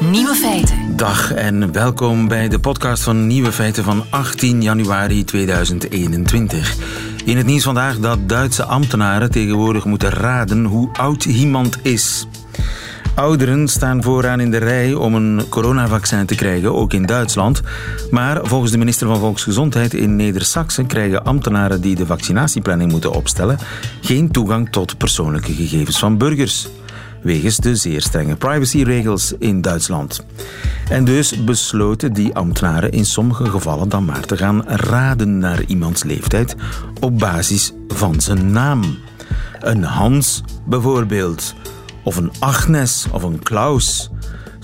Nieuwe feiten. Dag en welkom bij de podcast van Nieuwe Feiten van 18 januari 2021. In het nieuws vandaag dat Duitse ambtenaren tegenwoordig moeten raden hoe oud iemand is. Ouderen staan vooraan in de rij om een coronavaccin te krijgen, ook in Duitsland. Maar volgens de minister van Volksgezondheid in Neder-Saxe krijgen ambtenaren die de vaccinatieplanning moeten opstellen geen toegang tot persoonlijke gegevens van burgers wegens de zeer strenge privacyregels in Duitsland. En dus besloten die ambtenaren in sommige gevallen dan maar te gaan raden naar iemands leeftijd op basis van zijn naam. Een Hans bijvoorbeeld, of een Agnes of een Klaus.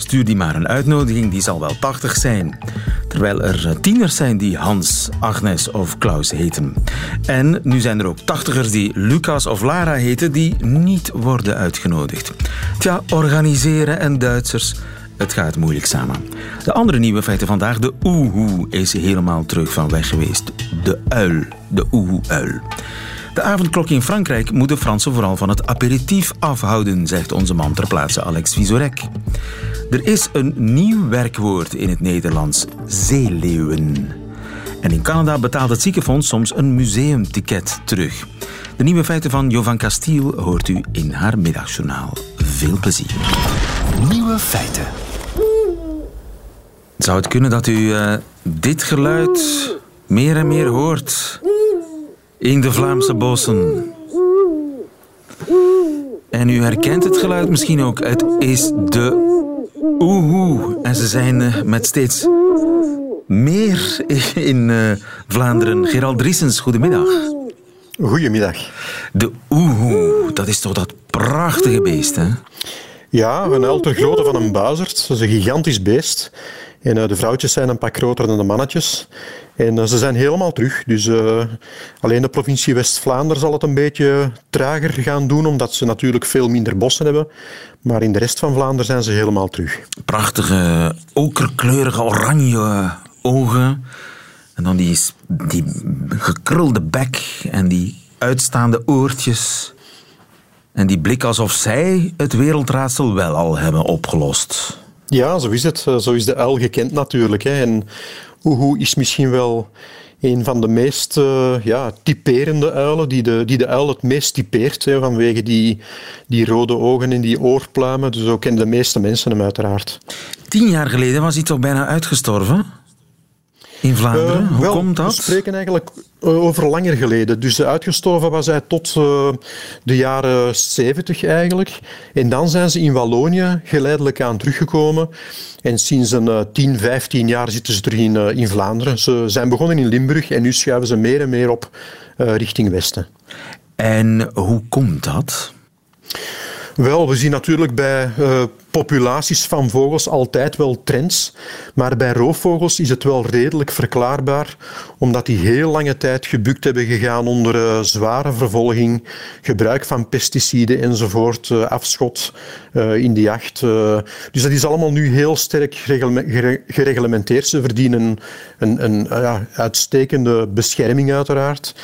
Stuur die maar een uitnodiging, die zal wel 80 zijn. Terwijl er tieners zijn die Hans, Agnes of Klaus heten. En nu zijn er ook tachtigers die Lucas of Lara heten, die niet worden uitgenodigd. Tja, organiseren en Duitsers, het gaat moeilijk samen. De andere nieuwe feiten vandaag, de oehoe is helemaal terug van weg geweest. De uil, de oehoe-uil. De avondklok in Frankrijk moet de Fransen vooral van het aperitief afhouden, zegt onze man ter plaatse Alex Visorek. Er is een nieuw werkwoord in het Nederlands: zeeleeuwen. En in Canada betaalt het ziekenfonds soms een museumticket terug. De nieuwe feiten van Jovan Castiel hoort u in haar middagjournaal. Veel plezier. Nieuwe feiten. Zou het kunnen dat u uh, dit geluid meer en meer hoort in de Vlaamse bossen? En u herkent het geluid misschien ook. Het is de oehoe. En ze zijn uh, met steeds meer in uh, Vlaanderen. Gerald Driesens, goedemiddag. Goedemiddag. De oehoe, dat is toch dat prachtige beest, hè? Ja, een uil ter grootte van een buizerd. Dat is een gigantisch beest. En uh, de vrouwtjes zijn een pak groter dan de mannetjes. En uh, ze zijn helemaal terug. Dus uh, alleen de provincie West-Vlaanderen zal het een beetje trager gaan doen, omdat ze natuurlijk veel minder bossen hebben. Maar in de rest van Vlaanderen zijn ze helemaal terug. Prachtige, okerkleurige, oranje ogen. En dan die, die gekrulde bek en die uitstaande oortjes. En die blik alsof zij het wereldraadsel wel al hebben opgelost. Ja, zo is het. Zo is de uil gekend natuurlijk. Hè. En Oehoe is misschien wel een van de meest uh, ja, typerende uilen, die de, die de uil het meest typeert, vanwege die, die rode ogen en die oorpluimen. Dus ook kennen de meeste mensen hem uiteraard. Tien jaar geleden was hij toch bijna uitgestorven? In Vlaanderen? Uh, Hoe wel, komt dat? We spreken eigenlijk uh, over langer geleden. Dus uitgestorven was hij tot de jaren 70 eigenlijk. En dan zijn ze in Wallonië geleidelijk aan teruggekomen. En sinds een 10, 15 jaar zitten ze terug in, in Vlaanderen. Ze zijn begonnen in Limburg en nu schuiven ze meer en meer op richting Westen. En hoe komt dat? Wel, we zien natuurlijk bij uh, populaties van vogels altijd wel trends. Maar bij roofvogels is het wel redelijk verklaarbaar, omdat die heel lange tijd gebukt hebben gegaan onder uh, zware vervolging, gebruik van pesticiden enzovoort, uh, afschot in de jacht. dus dat is allemaal nu heel sterk gereglementeerd. Ze verdienen een, een ja, uitstekende bescherming uiteraard.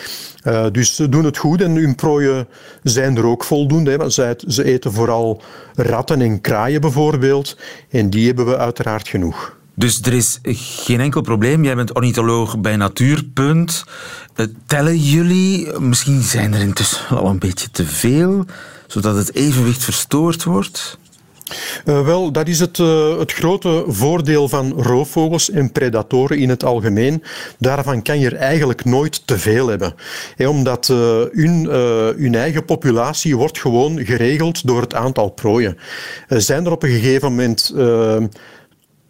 Dus ze doen het goed en hun prooien zijn er ook voldoende. Hè, want ze eten vooral ratten en kraaien bijvoorbeeld. En die hebben we uiteraard genoeg. Dus er is geen enkel probleem. Jij bent ornitholoog bij Natuurpunt. Uh, tellen jullie? Misschien zijn er intussen al een beetje te veel, zodat het evenwicht verstoord wordt? Uh, wel, dat is het, uh, het grote voordeel van roofvogels en predatoren in het algemeen. Daarvan kan je er eigenlijk nooit te veel hebben. He, omdat hun, hun, eigen populatie wordt gewoon geregeld door het aantal prooien. zijn er op een gegeven moment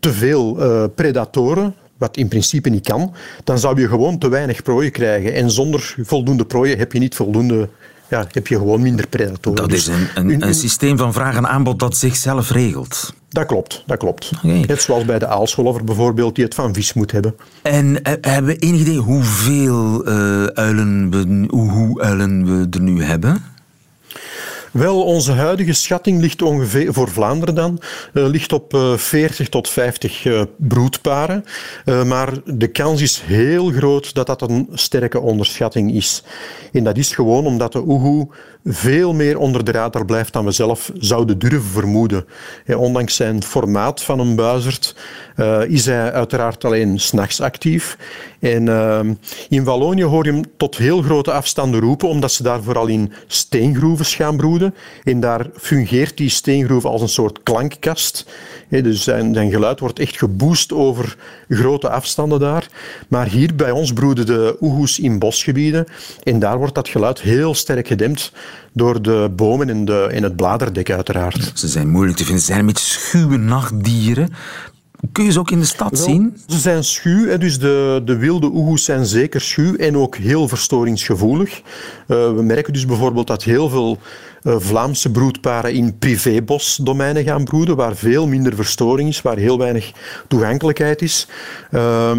te veel predatoren, wat in principe niet kan, dan zou je gewoon te weinig prooien krijgen. En zonder voldoende prooien heb je niet voldoende ja, heb je gewoon minder predatoren. Dat is een, een, een systeem van vraag en aanbod dat zichzelf regelt. Dat klopt, dat klopt. Okay. Net zoals bij de aalscholver bijvoorbeeld, die het van vis moet hebben. En uh, hebben we enig idee hoeveel uh, uilen we, hoe uilen we er nu hebben? Wel, onze huidige schatting ligt ongeveer, voor Vlaanderen dan, uh, ligt op uh, 40 tot 50 uh, broedparen. maar de kans is heel groot dat dat een sterke onderschatting is. En dat is gewoon omdat de oehoe veel meer onder de radar blijft dan we zelf zouden durven vermoeden. ondanks zijn formaat van een buizerd is hij uiteraard alleen s'nachts actief. En in Wallonië hoor je hem tot heel grote afstanden roepen, omdat ze daar vooral in steengroeven gaan broeden. En daar fungeert die steengroef als een soort klankkast. dus zijn, zijn geluid wordt echt geboost over grote afstanden daar. Maar hier bij ons broeden de oehoes in bosgebieden. En daar wordt dat geluid heel sterk gedempt door de bomen en, de, en het bladerdek uiteraard. Ze zijn moeilijk te vinden. Ze zijn beetje schuwe nachtdieren. Kun je ze ook in de stad zien? Ze zijn schuw, dus de, de wilde oehoes zijn zeker schuw en ook heel verstoringsgevoelig. Uh, we merken dus bijvoorbeeld dat heel veel Vlaamse broedparen in privébosdomeinen gaan broeden, waar veel minder verstoring is, waar heel weinig toegankelijkheid is. Uh,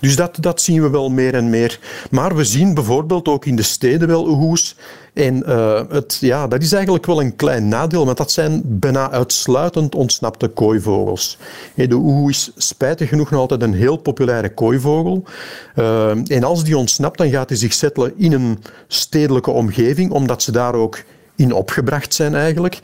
dus dat, dat zien we wel meer en meer. Maar we zien bijvoorbeeld ook in de steden wel oehoes en uh, het, ja, dat is eigenlijk wel een klein nadeel, want dat zijn bijna uitsluitend ontsnapte kooivogels. De oehoe is spijtig genoeg nog altijd een heel populaire kooivogel. Uh, en als die ontsnapt, dan gaat hij zich settelen in een stedelijke omgeving, omdat ze daar ook in opgebracht zijn eigenlijk.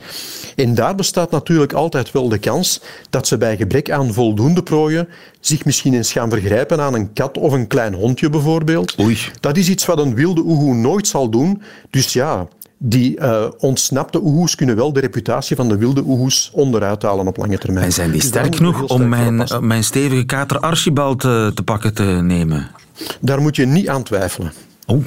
En daar bestaat natuurlijk altijd wel de kans dat ze bij gebrek aan voldoende prooien zich misschien eens gaan vergrijpen aan een kat of een klein hondje bijvoorbeeld. Oei. Dat is iets wat een wilde oehoe nooit zal doen. Dus ja, die uh, ontsnapte oehoes kunnen wel de reputatie van de wilde oehoes onderuit halen op lange termijn. En zijn die dus sterk genoeg om mijn, mijn stevige kater Archibald te, te pakken te nemen? Daar moet je niet aan twijfelen. Oh.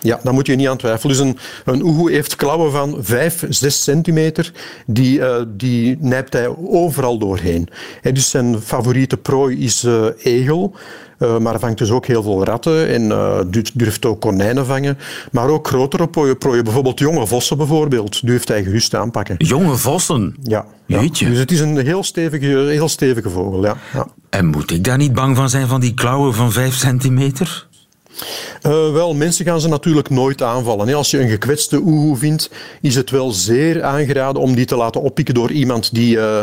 Ja, daar moet je niet aan twijfelen. Dus een, een oehoe heeft klauwen van 5, 6 centimeter. Die, uh, die nijpt hij overal doorheen. He, dus zijn favoriete prooi is uh, egel. Uh, maar vangt dus ook heel veel ratten en uh, durft ook konijnen vangen. Maar ook grotere prooien, prooien, bijvoorbeeld jonge vossen bijvoorbeeld, durft hij gerust aanpakken. Jonge vossen? Ja. ja. Dus het is een heel stevige, heel stevige vogel, ja. ja. En moet ik daar niet bang van zijn van die klauwen van 5 centimeter? Uh, wel, mensen gaan ze natuurlijk nooit aanvallen. Als je een gekwetste oehoe vindt, is het wel zeer aangeraden om die te laten oppikken door iemand die uh,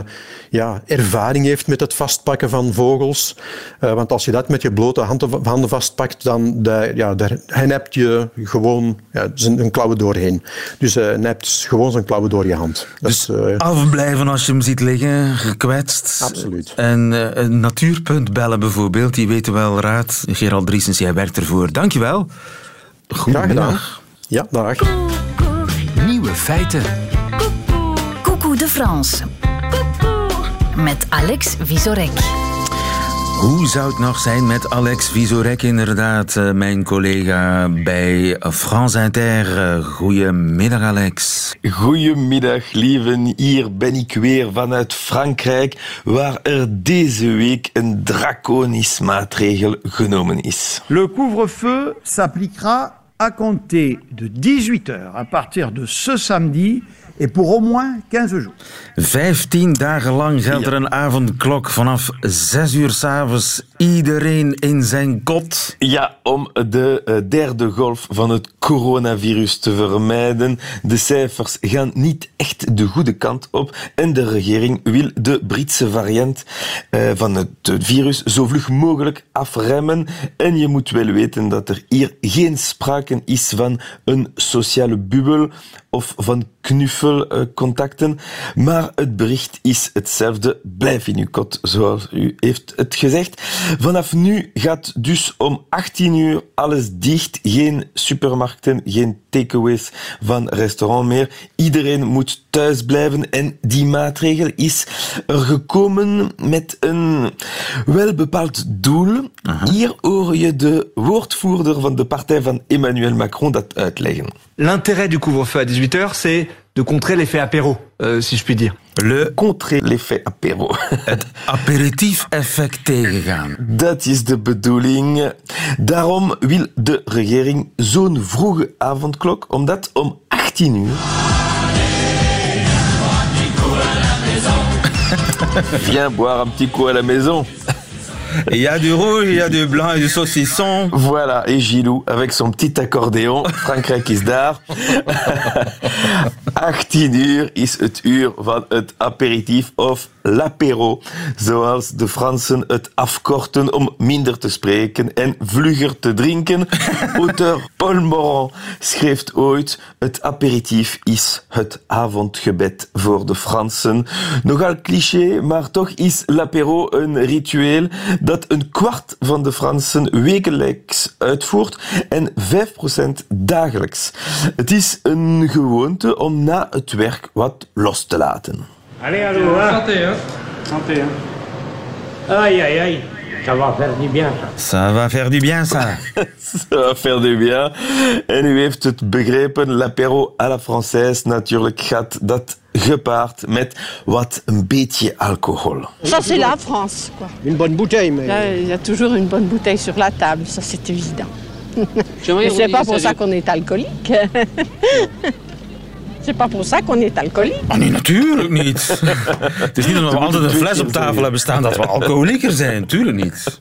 ja, ervaring heeft met het vastpakken van vogels. Uh, want als je dat met je blote handen vastpakt, dan de, ja, daar, hij nept je gewoon ja, zijn klauwen doorheen. Dus hij nept gewoon zijn klauwen door je hand. Dus afblijven als je hem ziet liggen, gekwetst. Absoluut. En een natuurpunt bellen bijvoorbeeld, die weten wel raad. Gerald Driesens, jij werkt ervoor. Dankjewel. Goedemiddag. Ja, dag. Nieuwe feiten. Coucou de France. Met Alex Visorek. Hoe zou het nog zijn met Alex Visorek, inderdaad, eh, mijn collega bij France Inter. Eh, goedemiddag, Alex. Goedemiddag, lieven. Hier ben ik weer vanuit Frankrijk, waar er deze week een draconisch maatregel genomen is. Le couvre-feu s'appliquera à compter de 18 heures à partir de ce samedi et pour au moins 15 jours. 15 dagen lang geldt er een avondklok vanaf 6 uur s'avonds. Iedereen in zijn kot. Ja, om de eh, derde golf van het coronavirus te vermijden. De cijfers gaan niet echt de goede kant op en de regering wil de Britse variant eh, van het virus zo vlug mogelijk afremmen. En je moet wel weten dat er hier geen sprake is van een sociale bubbel of van knuffelcontacten. Maar het bericht is hetzelfde. Blijf in uw kot, zoals u heeft het gezegd. Vanaf nu gaat dus om 18 uur alles dicht. Geen supermarkten, geen takeaways van restaurant meer. Iedereen moet thuis blijven en die maatregel is er gekomen met een wel bepaald doel. Hier hoor je de woordvoerder van de partij van Emmanuel Macron dat uitleggen. L'intérêt du couvre-feu à 18h, c'est de contrer l'effet apéro, euh, si je puis dire. Le contrer l'effet apéro. Aperitief-effect tegengaan. Dat is de bedoeling. Daarom wil de regering zo'n vroege avondklok, omdat om 18 uur... Viens boire un petit coup à la maison. Il y a du rouge, il y a du blanc et du saucisson. Voilà, et Gilou avec son petit accordéon. Frankrijk is daar. 18 uur is het uur van het aperitief of l'apéro, zoals de Fransen het afkorten om minder te spreken en vlugger te drinken. Auteur Paul Morand schreef ooit: Het aperitief is het avondgebed voor de Fransen. Nogal cliché, maar toch is l'apéro een ritueel dat een kwart van de Fransen wekelijks uitvoert en 5% dagelijks. Het is een gewoonte om na het werk wat los te laten. Allez, allô, hein Santé, hein Santé, hein Aïe, aïe, aïe. Ça va faire du bien, ça. Ça va faire du bien, ça. Ça va faire du bien. En u heeft het begrepen, l'apéro à la française, natuurlijk gaat dat gepaard met wat een beetje alcohol. Ça, c'est la France, quoi. Une bonne bouteille, mais... Là, il y a toujours une bonne bouteille sur la table, ça, c'est évident. Mais c'est pas pour ça qu'on est alcoolique. C'est pas pour ça qu'on est alcoolique. Oh nee, natuurlijk niet. Het is niet omdat we altijd een fles op tafel hebben staan dat we alcoholieker zijn. Tuurlijk niet.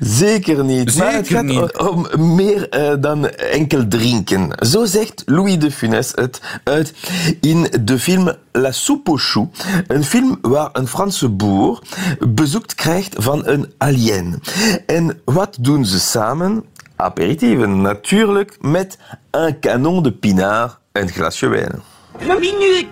Zeker niet. maar het gaat niet. om meer eh, dan enkel drinken. Zo zegt Louis de Funès het uit in de film La Soupe aux Choux. Een film waar een Franse boer bezoek krijgt van een alien. En wat doen ze samen? Aperitieven, natuurlijk, met een canon de pinard, een glasje wijn. Une minute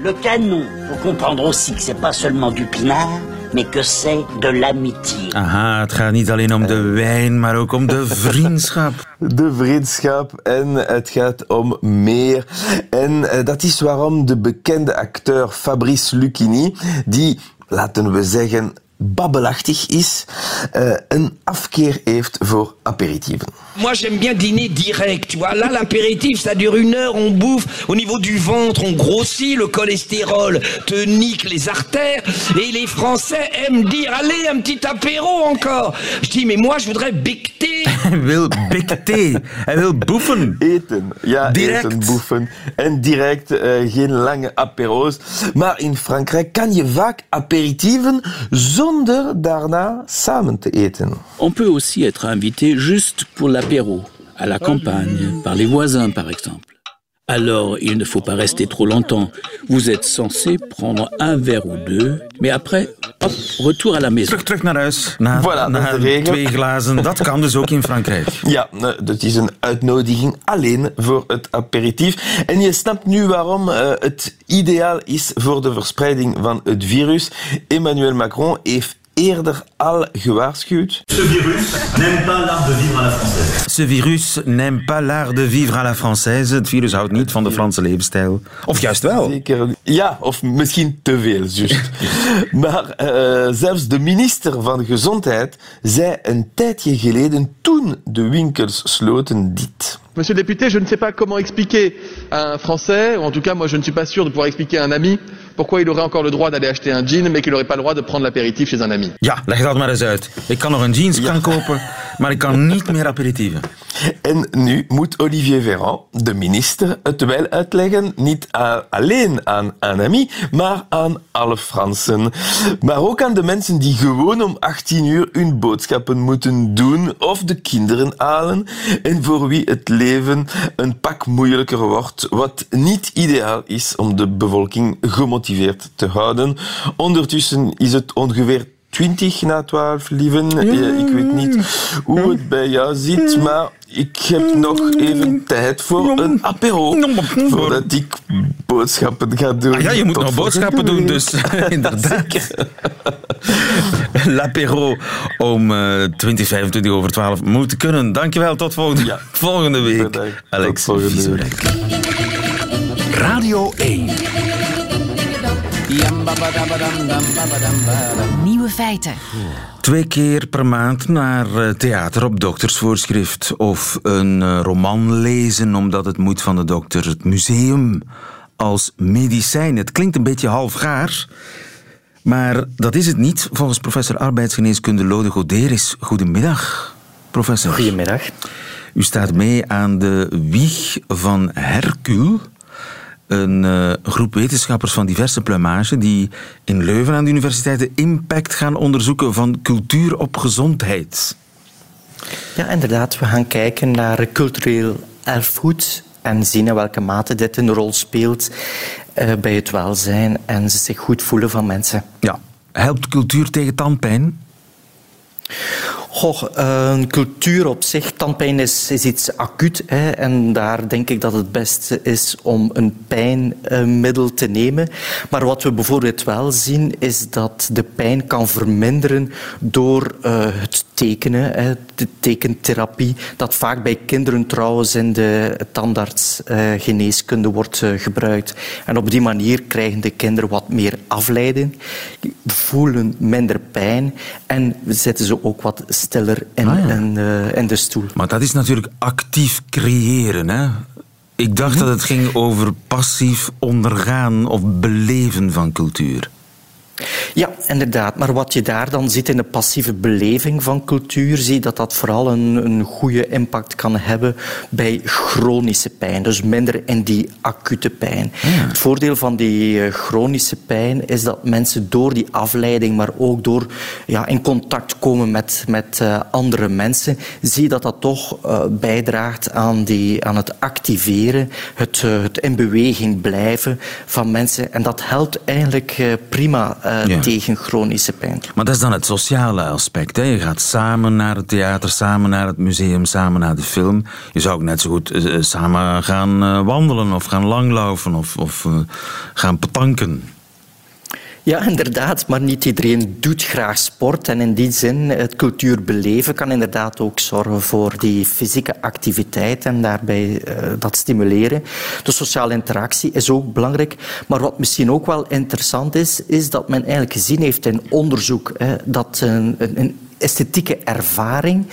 Le canon, faut comprendre aussi que c'est pas seulement du pinard, mais que c'est de l'amitié. Aha, het gaat niet alleen om de wijn, maar ook om de vriendschap. De vriendschap en het gaat om meer. En eh, dat is waarom de bekende acteur Fabrice Lucchini, die, laten we zeggen, babbelachtig is, eh, een afkeer heeft voor aperitieven. Moi, j'aime bien dîner direct, tu vois. Là, l'apéritif, ça dure une heure, on bouffe. Au niveau du ventre, on grossit, le cholestérol te nique les artères. Et les Français aiment dire, allez, un petit apéro encore. Je dis, mais moi, je voudrais becter. Hij wil thee. Hij wil boefen. Eten, ja, Direct. eten, boefen. En direct, eh, geen lange apero's. Maar in Frankrijk kan je vaak aperitieven On peut aussi être invité juste pour l'apéro, à la campagne, par les voisins par exemple. Alors, il ne faut pas rester trop longtemps. Vous êtes censé prendre un verre ou deux, mais après, hop, retour à la maison. Terug, terug naar huis. Na, Voilà, na de regel. twee glazen. Dat kan dus ook in Frankrijk. Ja, eh, dat is een uitnodiging alleen voor het aperitief. En je snapt nu waarom eh, het ideaal is voor de verspreiding van het virus. Emmanuel Macron heeft eerder al gewaarschuwd. Ce virus n'aime pas l'art de vivre à la française. Ce virus n'aime pas l'art de vivre à la française. Het virus houdt niet van de Franse levensstijl. Of juist wel. Zeker. Ja, of misschien te veel, juist. maar eh, zelfs de minister van Gezondheid zei een tijdje geleden, toen de winkels sloten, dit. Monsieur le député, je ne sais pas comment expliquer à un Français, ou en tout cas moi je ne suis pas sûr de pouvoir expliquer à un ami, pourquoi il aurait encore le droit d'aller acheter un jean, mais qu'il n'aurait pas le droit de prendre l'apéritif chez un ami. Ja, leg dat maar eens uit. Ik kan nog een jeans gaan kopen, maar ik kan niet meer aperitieven. En nu moet Olivier Véran, de minister, het wel uitleggen, niet alleen aan een ami, maar aan alle Fransen. Maar ook aan de mensen die gewoon om 18 uur hun boodschappen moeten doen of de kinderen halen en voor wie het leven een pak moeilijker wordt, wat niet ideaal is om de bevolking gemotiveerd te houden. Ondertussen is het ongeveer 20 na 12, lieven. Eh, Ik weet niet hoe het bij jou zit, maar ik heb nog even tijd voor een apero. Voordat ik boodschappen ga doen. Ah ja, je moet Tot nog boodschappen doen, week. dus inderdaad. L'apéro om eh 20, 25 over 12 moet kunnen. Dankjewel, tot volgende, volgende week. Bedankt. Alex Tot volgende Viesorek. Radio 1. Nieuwe feiten. Twee keer per maand naar eh, theater op doktersvoorschrift. Of een eh, roman lezen omdat het moet van de dokter. Het museum als medicijn. Het klinkt een beetje halfgaar. Maar dat is het niet, volgens professor arbeidsgeneeskunde Lode Goderis. Goedemiddag, professor. Goedemiddag. U staat mee aan de wieg van Hercule. Een uh, groep wetenschappers van diverse plumage die in Leuven aan de universiteit de impact gaan onderzoeken van cultuur op gezondheid. Ja, inderdaad. We gaan kijken naar cultureel erfgoed en zien in welke mate dit een rol speelt uh, bij het welzijn en ze zich goed voelen van mensen. Ja. Helpt cultuur tegen tandpijn? Goh, een cultuur op zich, tandpijn is, is iets acuut. Hè, en daar denk ik dat het beste is om een pijnmiddel te nemen. Maar wat we bijvoorbeeld wel zien, is dat de pijn kan verminderen door uh, het tekenen, hè, de tekentherapie, dat vaak bij kinderen trouwens in de tandartsgeneeskunde uh, wordt uh, gebruikt. En op die manier krijgen de kinderen wat meer afleiding, voelen minder pijn en zitten ze ook wat in, Ah, ja. in, uh, in de stoel. Maar dat is natuurlijk actief creëren, hè? Ik dacht Mhm. dat het ging over passief ondergaan of beleven van cultuur. Ja, inderdaad. Maar wat je daar dan ziet in de passieve beleving van cultuur, zie dat dat vooral een, een goede impact kan hebben bij chronische pijn. Dus minder in die acute pijn. Het voordeel van die eh, chronische pijn is dat mensen door die afleiding, maar ook door ja, in contact komen met, met eh, andere mensen, zie dat dat toch eh, bijdraagt aan, die, aan het activeren, het, het in beweging blijven van mensen. En dat helpt eigenlijk prima eh, Ja. tegen chronische pijn. Maar dat is dan het sociale aspect. Hè? Je gaat samen naar het theater, samen naar het museum, samen naar de film. Je zou ook net zo goed eh, samen gaan eh, wandelen of gaan langlopen of, of gaan petanken. Ja, inderdaad, maar niet iedereen doet graag sport. En in die zin, het cultuur beleven kan inderdaad ook zorgen voor die fysieke activiteit en daarbij eh, dat stimuleren. De sociale interactie is ook belangrijk. Maar wat misschien ook wel interessant is, is dat men eigenlijk gezien heeft in onderzoek hè, dat een, een esthetieke ervaring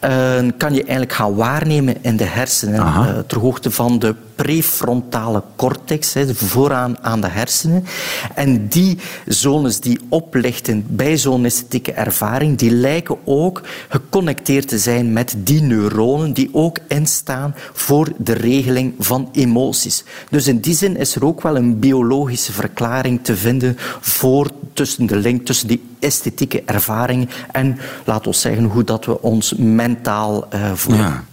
eh, kan je eigenlijk gaan waarnemen in de hersenen. Eh, ter hoogte van de prefrontale cortex, vooraan aan de hersenen. En die zones die oplichten bij zo'n esthetieke ervaring, die lijken ook geconnecteerd te zijn met die neuronen die ook instaan voor de regeling van emoties. Dus in die zin is er ook wel een biologische verklaring te vinden voor tussen de link tussen die esthetieke ervaring en, laten we zeggen, hoe dat we ons mentaal eh, voelen. Ja.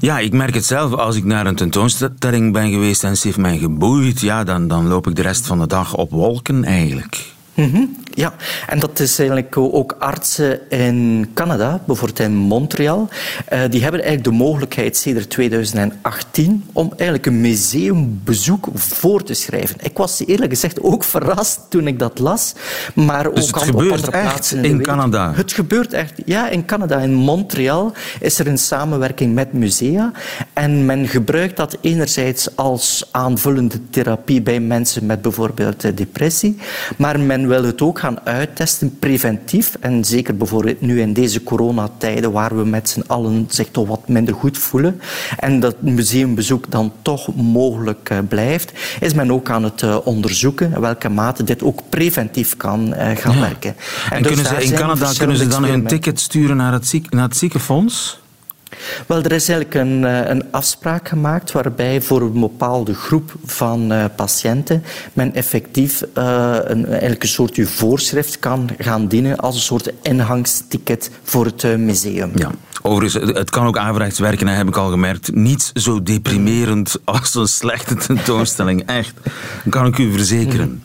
Ja, ik merk het zelf. Als ik naar een tentoonstelling ben geweest en ze heeft mij geboeid, ja, dan, dan loop ik de rest van de dag op wolken eigenlijk. Mhm, Ja, en dat is eigenlijk ook artsen in Canada, bijvoorbeeld in Montreal. eh, die hebben eigenlijk de mogelijkheid sinds 2018 om eigenlijk een museumbezoek voor te schrijven. Ik was eerlijk gezegd ook verrast toen ik dat las. Maar Dus ook het aan- gebeurt op andere plaatsen in, in. Canada? Het gebeurt echt. Ja, in Canada, in Montreal, is er een samenwerking met musea. En men gebruikt dat enerzijds als aanvullende therapie bij mensen met bijvoorbeeld eh, depressie. Maar men wil het ook gaan uittesten preventief. En zeker bijvoorbeeld nu in deze coronatijden, waar we met z'n allen zich toch wat minder goed voelen. En dat museumbezoek dan toch mogelijk eh, blijft, is men ook aan het eh, onderzoeken in welke mate dit ook preventief kan eh, gaan Ja. werken. En, dus kunnen ze in Canada kunnen ze dan hun ticket sturen naar het, ziek, naar het ziekenfonds? Wel, er is eigenlijk een, eh, een afspraak gemaakt waarbij voor een bepaalde groep van eh, patiënten men effectief eh, een, eigenlijk een soort voorschrift kan gaan dienen als een soort ingangsticket voor het museum. Ja. Overigens, het- kan ook averechts werken, heb ik al gemerkt. Niets zo deprimerend als een slechte tentoonstelling. Echt. Dat kan ik u verzekeren.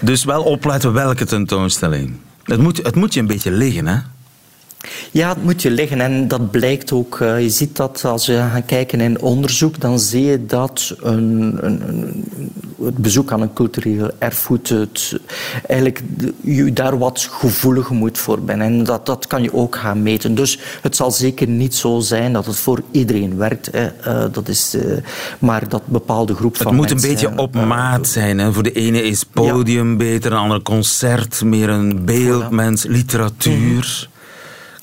Dus wel opletten welke tentoonstelling. Het moet, het moet je een beetje liggen, hè? Ja, het moet je liggen en dat blijkt ook. eh, je ziet dat als we gaan kijken in onderzoek, dan zie je dat een, een, een- het bezoek aan een cultureel erfgoed het, eigenlijk je daar wat gevoeliger moet voor bent. En dat, dat kan je ook gaan meten. Dus het zal zeker niet zo zijn dat het voor iedereen werkt. Hè. Eh, dat is, eh, maar dat bepaalde groep Het van moet een mensen, beetje op maat zijn. Hè. Voor de ene is podium beter, een ander concert, meer een beeldmens, literatuur.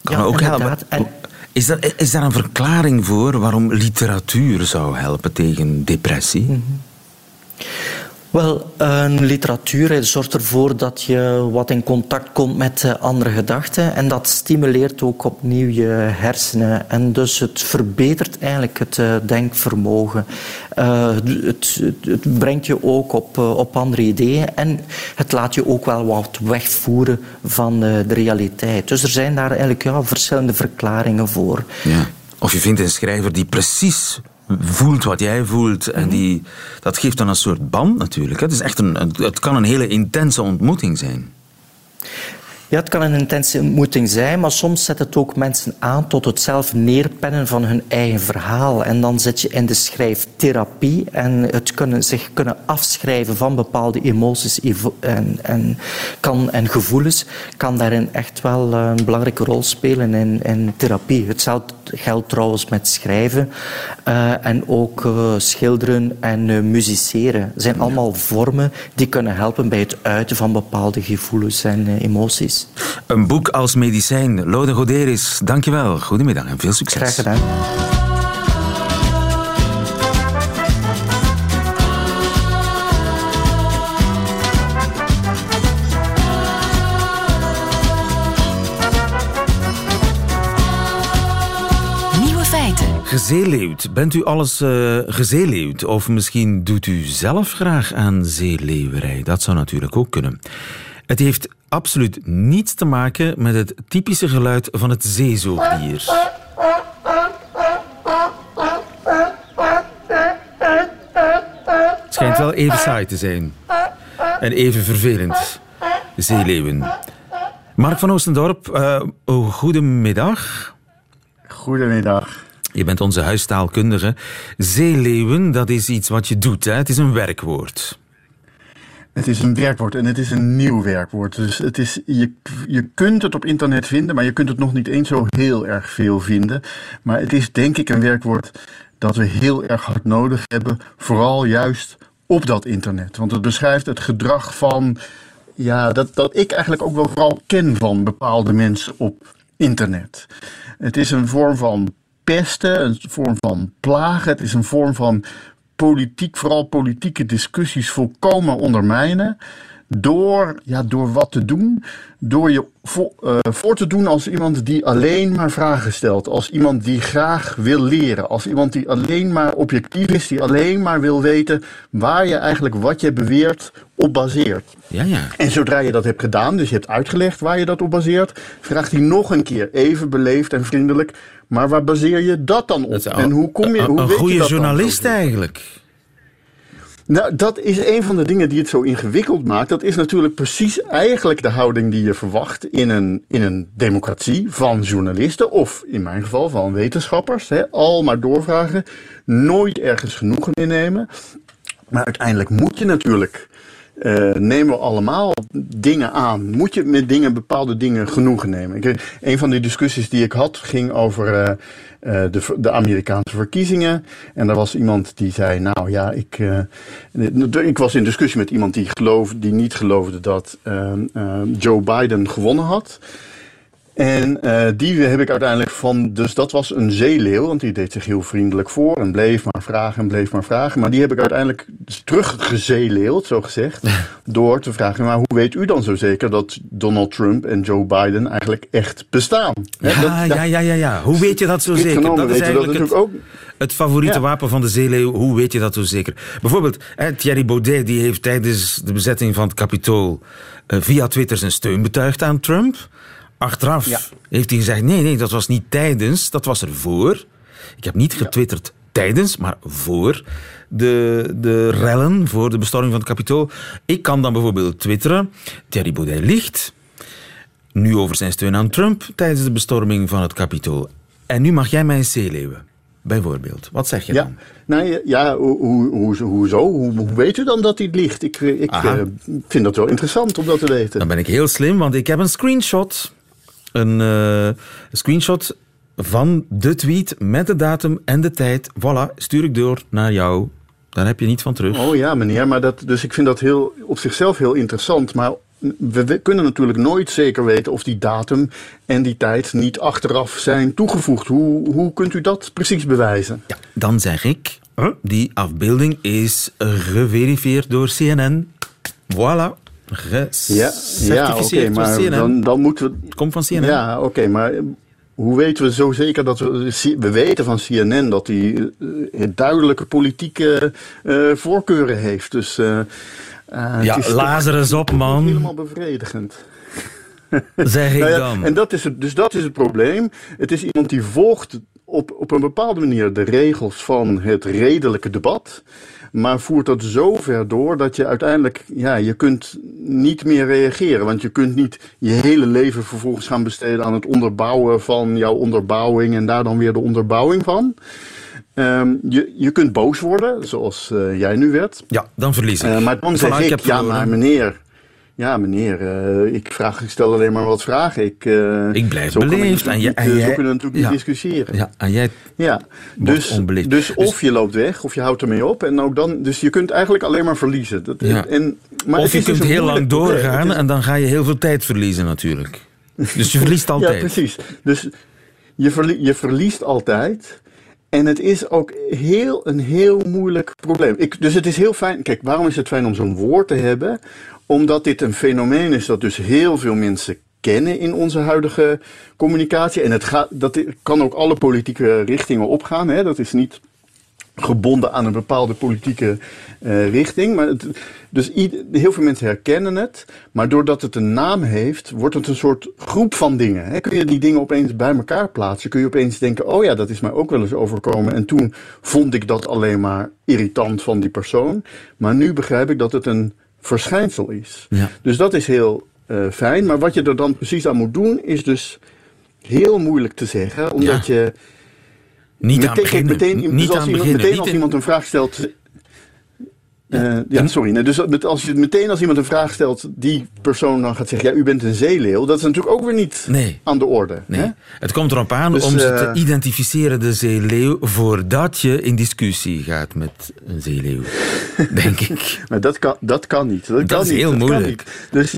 Kan Ja, ook helpen. inderdaad. En- Is, dat, is daar een verklaring voor waarom literatuur zou helpen tegen depressie? Mhm. Wel, een literatuur zorgt ervoor dat je wat in contact komt met eh, andere gedachten en dat stimuleert ook opnieuw je hersenen. En dus het verbetert eigenlijk het uh, denkvermogen. Uh, het, het, brengt je ook op, op andere ideeën en het laat je ook wel wat wegvoeren van de realiteit. Dus er zijn daar eigenlijk ja, verschillende verklaringen voor. Ja. Of je vindt een schrijver die precies voelt wat jij voelt. En mhm. die, dat geeft dan een soort band natuurlijk. Het, is echt een, het kan een hele intense ontmoeting zijn. Ja, het kan een intense ontmoeting zijn, maar soms zet het ook mensen aan tot het zelf neerpennen van hun eigen verhaal. En dan zit je in de schrijftherapie en het kunnen, zich kunnen afschrijven van bepaalde emoties en, en, kan, en gevoelens kan daarin echt wel een belangrijke rol spelen in, in therapie. Hetzelfde geldt trouwens met schrijven uh, en ook uh, schilderen en uh, musiceren. zijn allemaal vormen die kunnen helpen bij het uiten van bepaalde gevoelens en emoties. Een boek als medicijn. Lode Goderis, dankjewel. Goedemiddag en veel succes. Graag gedaan. Gezeeleeuwd. Bent u alles uh? Of misschien doet u zelf graag aan zeeleeuwerij? Dat zou natuurlijk ook kunnen. Het heeft absoluut niets te maken met het typische geluid van het zeezoogdier. Het schijnt wel even saai te zijn. En even vervelend. Zeeleeuwen. Mark van Oostendorp, uh, goedemiddag. Goedemiddag. Je bent onze huistaalkundige. Zeeleeuwen, dat is iets wat je doet. Hè? Het is een werkwoord. Het is een werkwoord en het is een nieuw werkwoord. Dus het is, je, je kunt het op internet vinden, maar je kunt het nog niet eens zo heel erg veel vinden. Maar het is denk ik een werkwoord dat we heel erg hard nodig hebben, vooral juist op dat internet. Want het beschrijft het gedrag van, ja, dat, dat ik eigenlijk ook wel vooral ken van bepaalde mensen op internet. Het is een vorm van een vorm van plagen, het is een vorm van politiek, vooral politieke discussies volkomen ondermijnen. Door, ja, door wat te doen, door je voor, uh, voor te doen als iemand die alleen maar vragen stelt, als iemand die graag wil leren, als iemand die alleen maar objectief is, die alleen maar wil weten waar je eigenlijk wat je beweert op baseert. Ja, ja. En zodra je dat hebt gedaan, dus je hebt uitgelegd waar je dat op baseert, vraagt hij nog een keer even beleefd en vriendelijk, maar waar baseer je dat dan op? en hoe kom je, hoe een, weet goede je dat journalist eigenlijk. Nou, dat is een van de dingen die het zo ingewikkeld maakt. Dat is natuurlijk precies eigenlijk de houding die je verwacht in een, in een democratie van journalisten, of in mijn geval van wetenschappers. Hè, al maar doorvragen, nooit ergens genoegen innemen. Maar uiteindelijk moet je natuurlijk uh, nemen we allemaal dingen aan? Moet je met dingen, bepaalde dingen genoegen nemen? Ik, een van die discussies die ik had ging over uh, uh, de, de, Amerikaanse verkiezingen. En er was iemand die zei, nou ja, ik, ik was in discussie met iemand die, geloof, die niet geloofde dat Joe Biden gewonnen had. En uh, die heb ik uiteindelijk van, dus dat was een zeeleeuw, want die deed zich heel vriendelijk voor en bleef maar vragen en bleef maar vragen. Maar die heb ik uiteindelijk teruggezeeleeld, zo gezegd, door te vragen, maar hoe weet u dan zo zeker dat Donald Trump en Joe Biden eigenlijk echt bestaan? Ja, ja, ja, ja, ja. Hoe weet je dat zo zeker? Dat is eigenlijk dat het, ook... het favoriete wapen van de zeeleeuw. Hoe weet je dat zo zeker? Bijvoorbeeld, Thierry Baudet die heeft tijdens de bezetting van het Capitool uh, via Twitter zijn steun betuigd aan Trump. Achteraf heeft hij gezegd: nee, nee, dat was niet tijdens, dat was ervoor. Ik heb niet getwitterd tijdens, maar voor de, de rellen, voor de bestorming van het kapitool. Ik kan dan bijvoorbeeld twitteren: Thierry Baudet ligt nu over zijn steun aan Trump tijdens de bestorming van het kapitool. En nu mag jij mij zeeleeuwen. Bijvoorbeeld. Wat zeg je ja. dan? Nou ja, hoe, hoe, hoezo? Hoe, hoe weet u dan dat hij ligt? Ik, ik uh, vind dat wel interessant om dat te weten. Dan ben ik heel slim, want ik heb een screenshot een uh, screenshot van de tweet met de datum en de tijd. Voilà, stuur ik door naar jou. Daar heb je niet van terug. Oh ja, meneer. Maar dat, dus ik vind dat heel, op zichzelf heel interessant. Maar we kunnen natuurlijk nooit zeker weten of die datum en die tijd niet achteraf zijn toegevoegd. Hoe, hoe kunt u dat precies bewijzen? Ja, dan zeg ik, Die afbeelding is geverifieerd door CNN. Voilà. Gecertificeerd ja, door CNN. Dan, dan moeten we... Het komt van CNN. Ja, oké, maar hoe weten we zo zeker dat we... We weten van CNN dat hij uh, duidelijke politieke uh, voorkeuren heeft. Dus... Uh, ja, Lazarus op, man. Helemaal bevredigend. Zeg ik nou ja, dan. En dat is het, dus dat is het probleem. Het is iemand die volgt op, op een bepaalde manier de regels van het redelijke debat. Maar voert dat zo ver door dat je uiteindelijk, ja, je kunt niet meer reageren. Want je kunt niet je hele leven vervolgens gaan besteden aan het onderbouwen van jouw onderbouwing en daar dan weer de onderbouwing van. Um, je, je kunt boos worden, zoals uh, jij nu werd. Ja, dan verlies ik. Uh, maar dan zeg ik, ja, maar meneer, ja, meneer, uh, ik, vraag, ik stel alleen maar wat vragen. Ik, uh, ik blijf beleefd. En, je, en jij, zo kunnen we natuurlijk ja, niet discussiëren. Ja, en jij ja. Dus, onbeleefd. dus of je loopt weg, of je houdt ermee op. En ook dan, dus je kunt eigenlijk alleen maar verliezen. Dat, ja. en, maar of je is kunt dus heel lang doorgaan is... en dan ga je heel veel tijd verliezen natuurlijk. Dus je verliest altijd. ja, precies. Dus je, verlie je verliest altijd... En het is ook heel, een heel moeilijk probleem. Ik, dus het is heel fijn. Kijk, waarom is het fijn om zo'n woord te hebben? Omdat dit een fenomeen is dat dus heel veel mensen kennen in onze huidige communicatie. En het gaat, dat kan ook alle politieke richtingen opgaan. Hè? Dat is niet gebonden aan een bepaalde politieke uh, richting. Maar het, dus heel veel mensen herkennen het. Maar doordat het een naam heeft, wordt het een soort groep van dingen. Hè? Kun je die dingen opeens bij elkaar plaatsen? Kun je opeens denken, oh ja, dat is mij ook wel eens overkomen. En toen vond ik dat alleen maar irritant van die persoon. Maar nu begrijp ik dat het een verschijnsel is. Ja. Dus dat is heel uh, fijn. Maar wat je er dan precies aan moet doen, is dus heel moeilijk te zeggen. Omdat ja. je... Niet meteen, aan beginnen. Meteen, niet dus als aan iemand, beginnen. meteen niet als iemand een vraag stelt... Uh, ja, sorry. Nee, dus met, als je meteen als iemand een vraag stelt, die persoon dan gaat zeggen: Ja, u bent een zeeleeuw. Dat is natuurlijk ook weer niet nee. aan de orde. Nee. Hè? Het komt erop aan Dus, om ze eh, te identificeren, de zeeleeuw, voordat je in discussie gaat met een zeeleeuw. Denk ik. Maar dat kan, dat kan niet. Dat, Dat kan is niet. heel dat moeilijk. Dus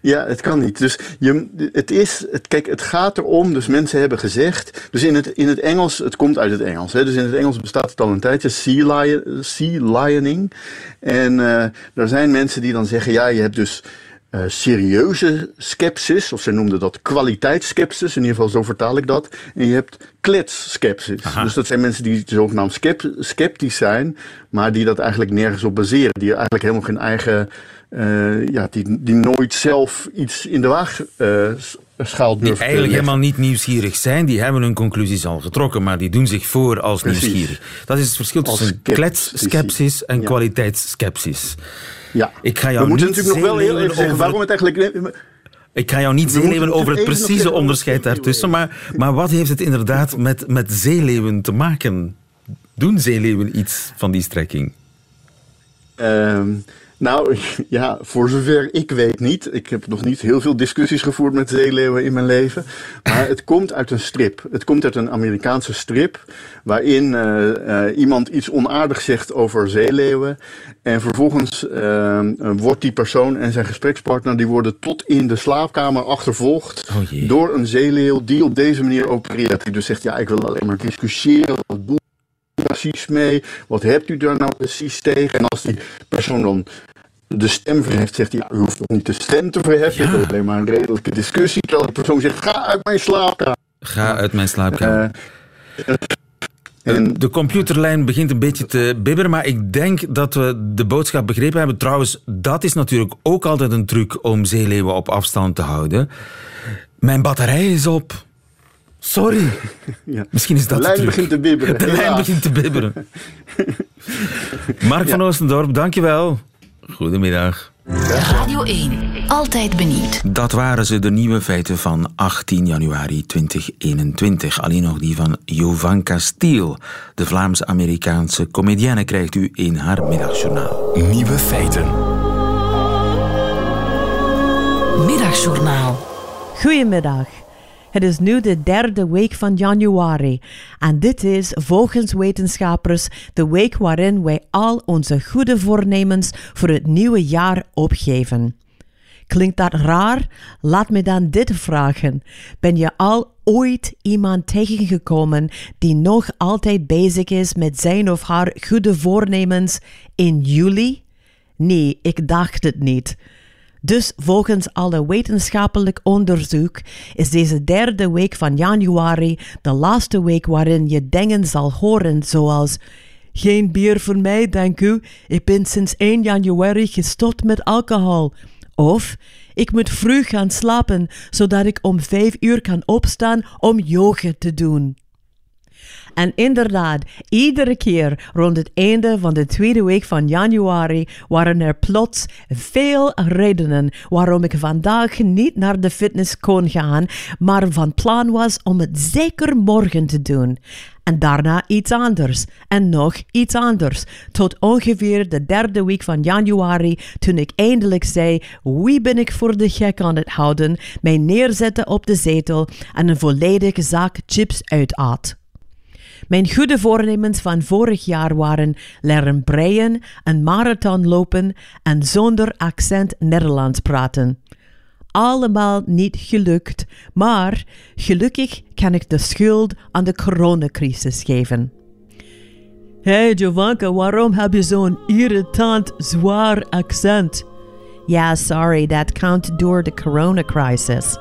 ja, het kan niet. Dus je, het is, het, kijk, het gaat erom, dus mensen hebben gezegd, dus in het, in het Engels, het komt uit het Engels, hè, dus in het Engels bestaat het al een tijdje, sea, lion, sea lioning. En uh, er zijn mensen die dan zeggen, ja, je hebt dus uh, serieuze skepsis, of ze noemden dat kwaliteitsskepsis, in ieder geval zo vertaal ik dat. En je hebt kletsskepsis. Dus dat zijn mensen die zogenaamd sceptisch zijn, maar die dat eigenlijk nergens op baseren. Die eigenlijk helemaal geen eigen, uh, ja, die, die nooit zelf iets in de waagschaal Die durven eigenlijk helemaal niet nieuwsgierig zijn, die hebben hun conclusies al getrokken, maar die doen zich voor als Precies. nieuwsgierig. Dat is het verschil Als tussen kletsskepsis en Ja. kwaliteitsskepsis. Ja. Ik ga We jou moeten niet natuurlijk nog wel heel even zeggen over waarom het eigenlijk... Ik ga jou niet We zeeleeuwen moeten over het precieze onderscheid daartussen, maar, maar wat heeft het inderdaad met, met zeeleeuwen te maken? Doen zeeleeuwen iets van die strekking? Ehm, nou, ja, voor zover ik weet niet. Ik heb nog niet heel veel discussies gevoerd met zeeleeuwen in mijn leven. Maar het komt uit een strip. Het komt uit een Amerikaanse strip. Waarin eh, eh, iemand iets onaardigs zegt over zeeleeuwen. En vervolgens eh, wordt die persoon en zijn gesprekspartner. die worden tot in de slaapkamer achtervolgd. Oh door een zeeleeuw die op deze manier opereert. Die dus zegt: Ja, ik wil alleen maar discussiëren. Wat precies mee? Wat hebt u daar nou precies tegen? En als die persoon dan de stem verheft, zegt hij, ja, u hoeft toch niet de stem te verheffen, Ja. is alleen maar een redelijke discussie. Terwijl de persoon zegt, ga uit mijn slaapkamer. Ga uit mijn slaapkamer. Eh, en De computerlijn begint een beetje te bibberen, maar ik denk dat we de boodschap begrepen hebben. Trouwens, dat is natuurlijk ook altijd een truc om zeeleeuwen op afstand te houden. Mijn batterij is op. Sorry. ja. Misschien is dat de lijn begint te bibberen. De lijn begint te bibberen. Mark van Oostendorp, dankjewel. Goedemiddag. Radio 1. Altijd benieuwd. Dat waren ze, de nieuwe feiten van 18 januari 2021. Alleen nog die van Jovanka Stiel. De Vlaams-Amerikaanse comedienne krijgt u in haar middagjournaal. Nieuwe feiten. Middagjournaal. Goedemiddag. Het is nu de derde week van januari en dit is volgens wetenschappers de week waarin wij al onze goede voornemens voor het nieuwe jaar opgeven. Klinkt dat raar? Laat me dan dit vragen. Ben je al ooit iemand tegengekomen die nog altijd bezig is met zijn of haar goede voornemens in juli? Nee, ik dacht het niet. Dus volgens alle wetenschappelijk onderzoek is deze derde week van januari de laatste week waarin je dingen zal horen zoals geen bier voor mij, dank u. Ik ben sinds 1 januari gestopt met alcohol. Of ik moet vroeg gaan slapen, zodat ik om 5 uur kan opstaan om yoga te doen. En inderdaad, iedere keer rond het einde van de tweede week van januari waren er plots veel redenen waarom ik vandaag niet naar de fitness kon gaan, maar van plan was om het zeker morgen te doen. En daarna iets anders. En nog iets anders. Tot ongeveer de derde week van januari, toen ik eindelijk zei: Wie ben ik voor de gek aan het houden? Mij neerzetten op de zetel en een volledige zak chips uitaat. Mijn goede voornemens van vorig jaar waren leren breien, een marathon lopen en zonder accent Nederlands praten. Allemaal niet gelukt, maar gelukkig kan ik de schuld aan de coronacrisis geven. Hey Jovanka, waarom heb je zo'n irritant, zwaar accent? Ja, sorry, dat komt door de coronacrisis.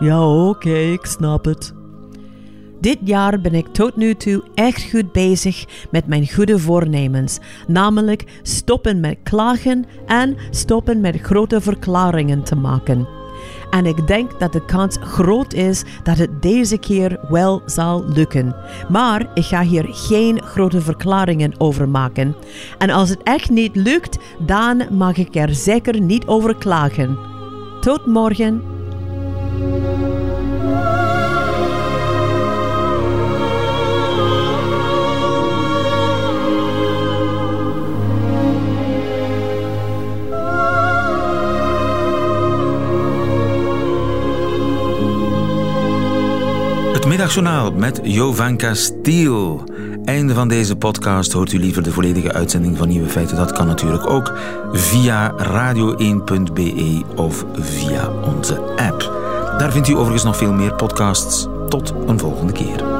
Ja, oké, ik snap het. Dit jaar ben ik tot nu toe echt goed bezig met mijn goede voornemens, namelijk stoppen met klagen en stoppen met grote verklaringen te maken. En ik denk dat de kans groot is dat het deze keer wel zal lukken. Maar ik ga hier geen grote verklaringen over maken. En als het echt niet lukt, dan mag ik er zeker niet over klagen. Tot morgen. Middagjournaal met Jovanka Stiel. Einde van deze podcast. Hoort u liever de volledige uitzending van Nieuwe Feiten? Dat kan natuurlijk ook via radio1.be of via onze app. Daar vindt u overigens nog veel meer podcasts. Tot een volgende keer.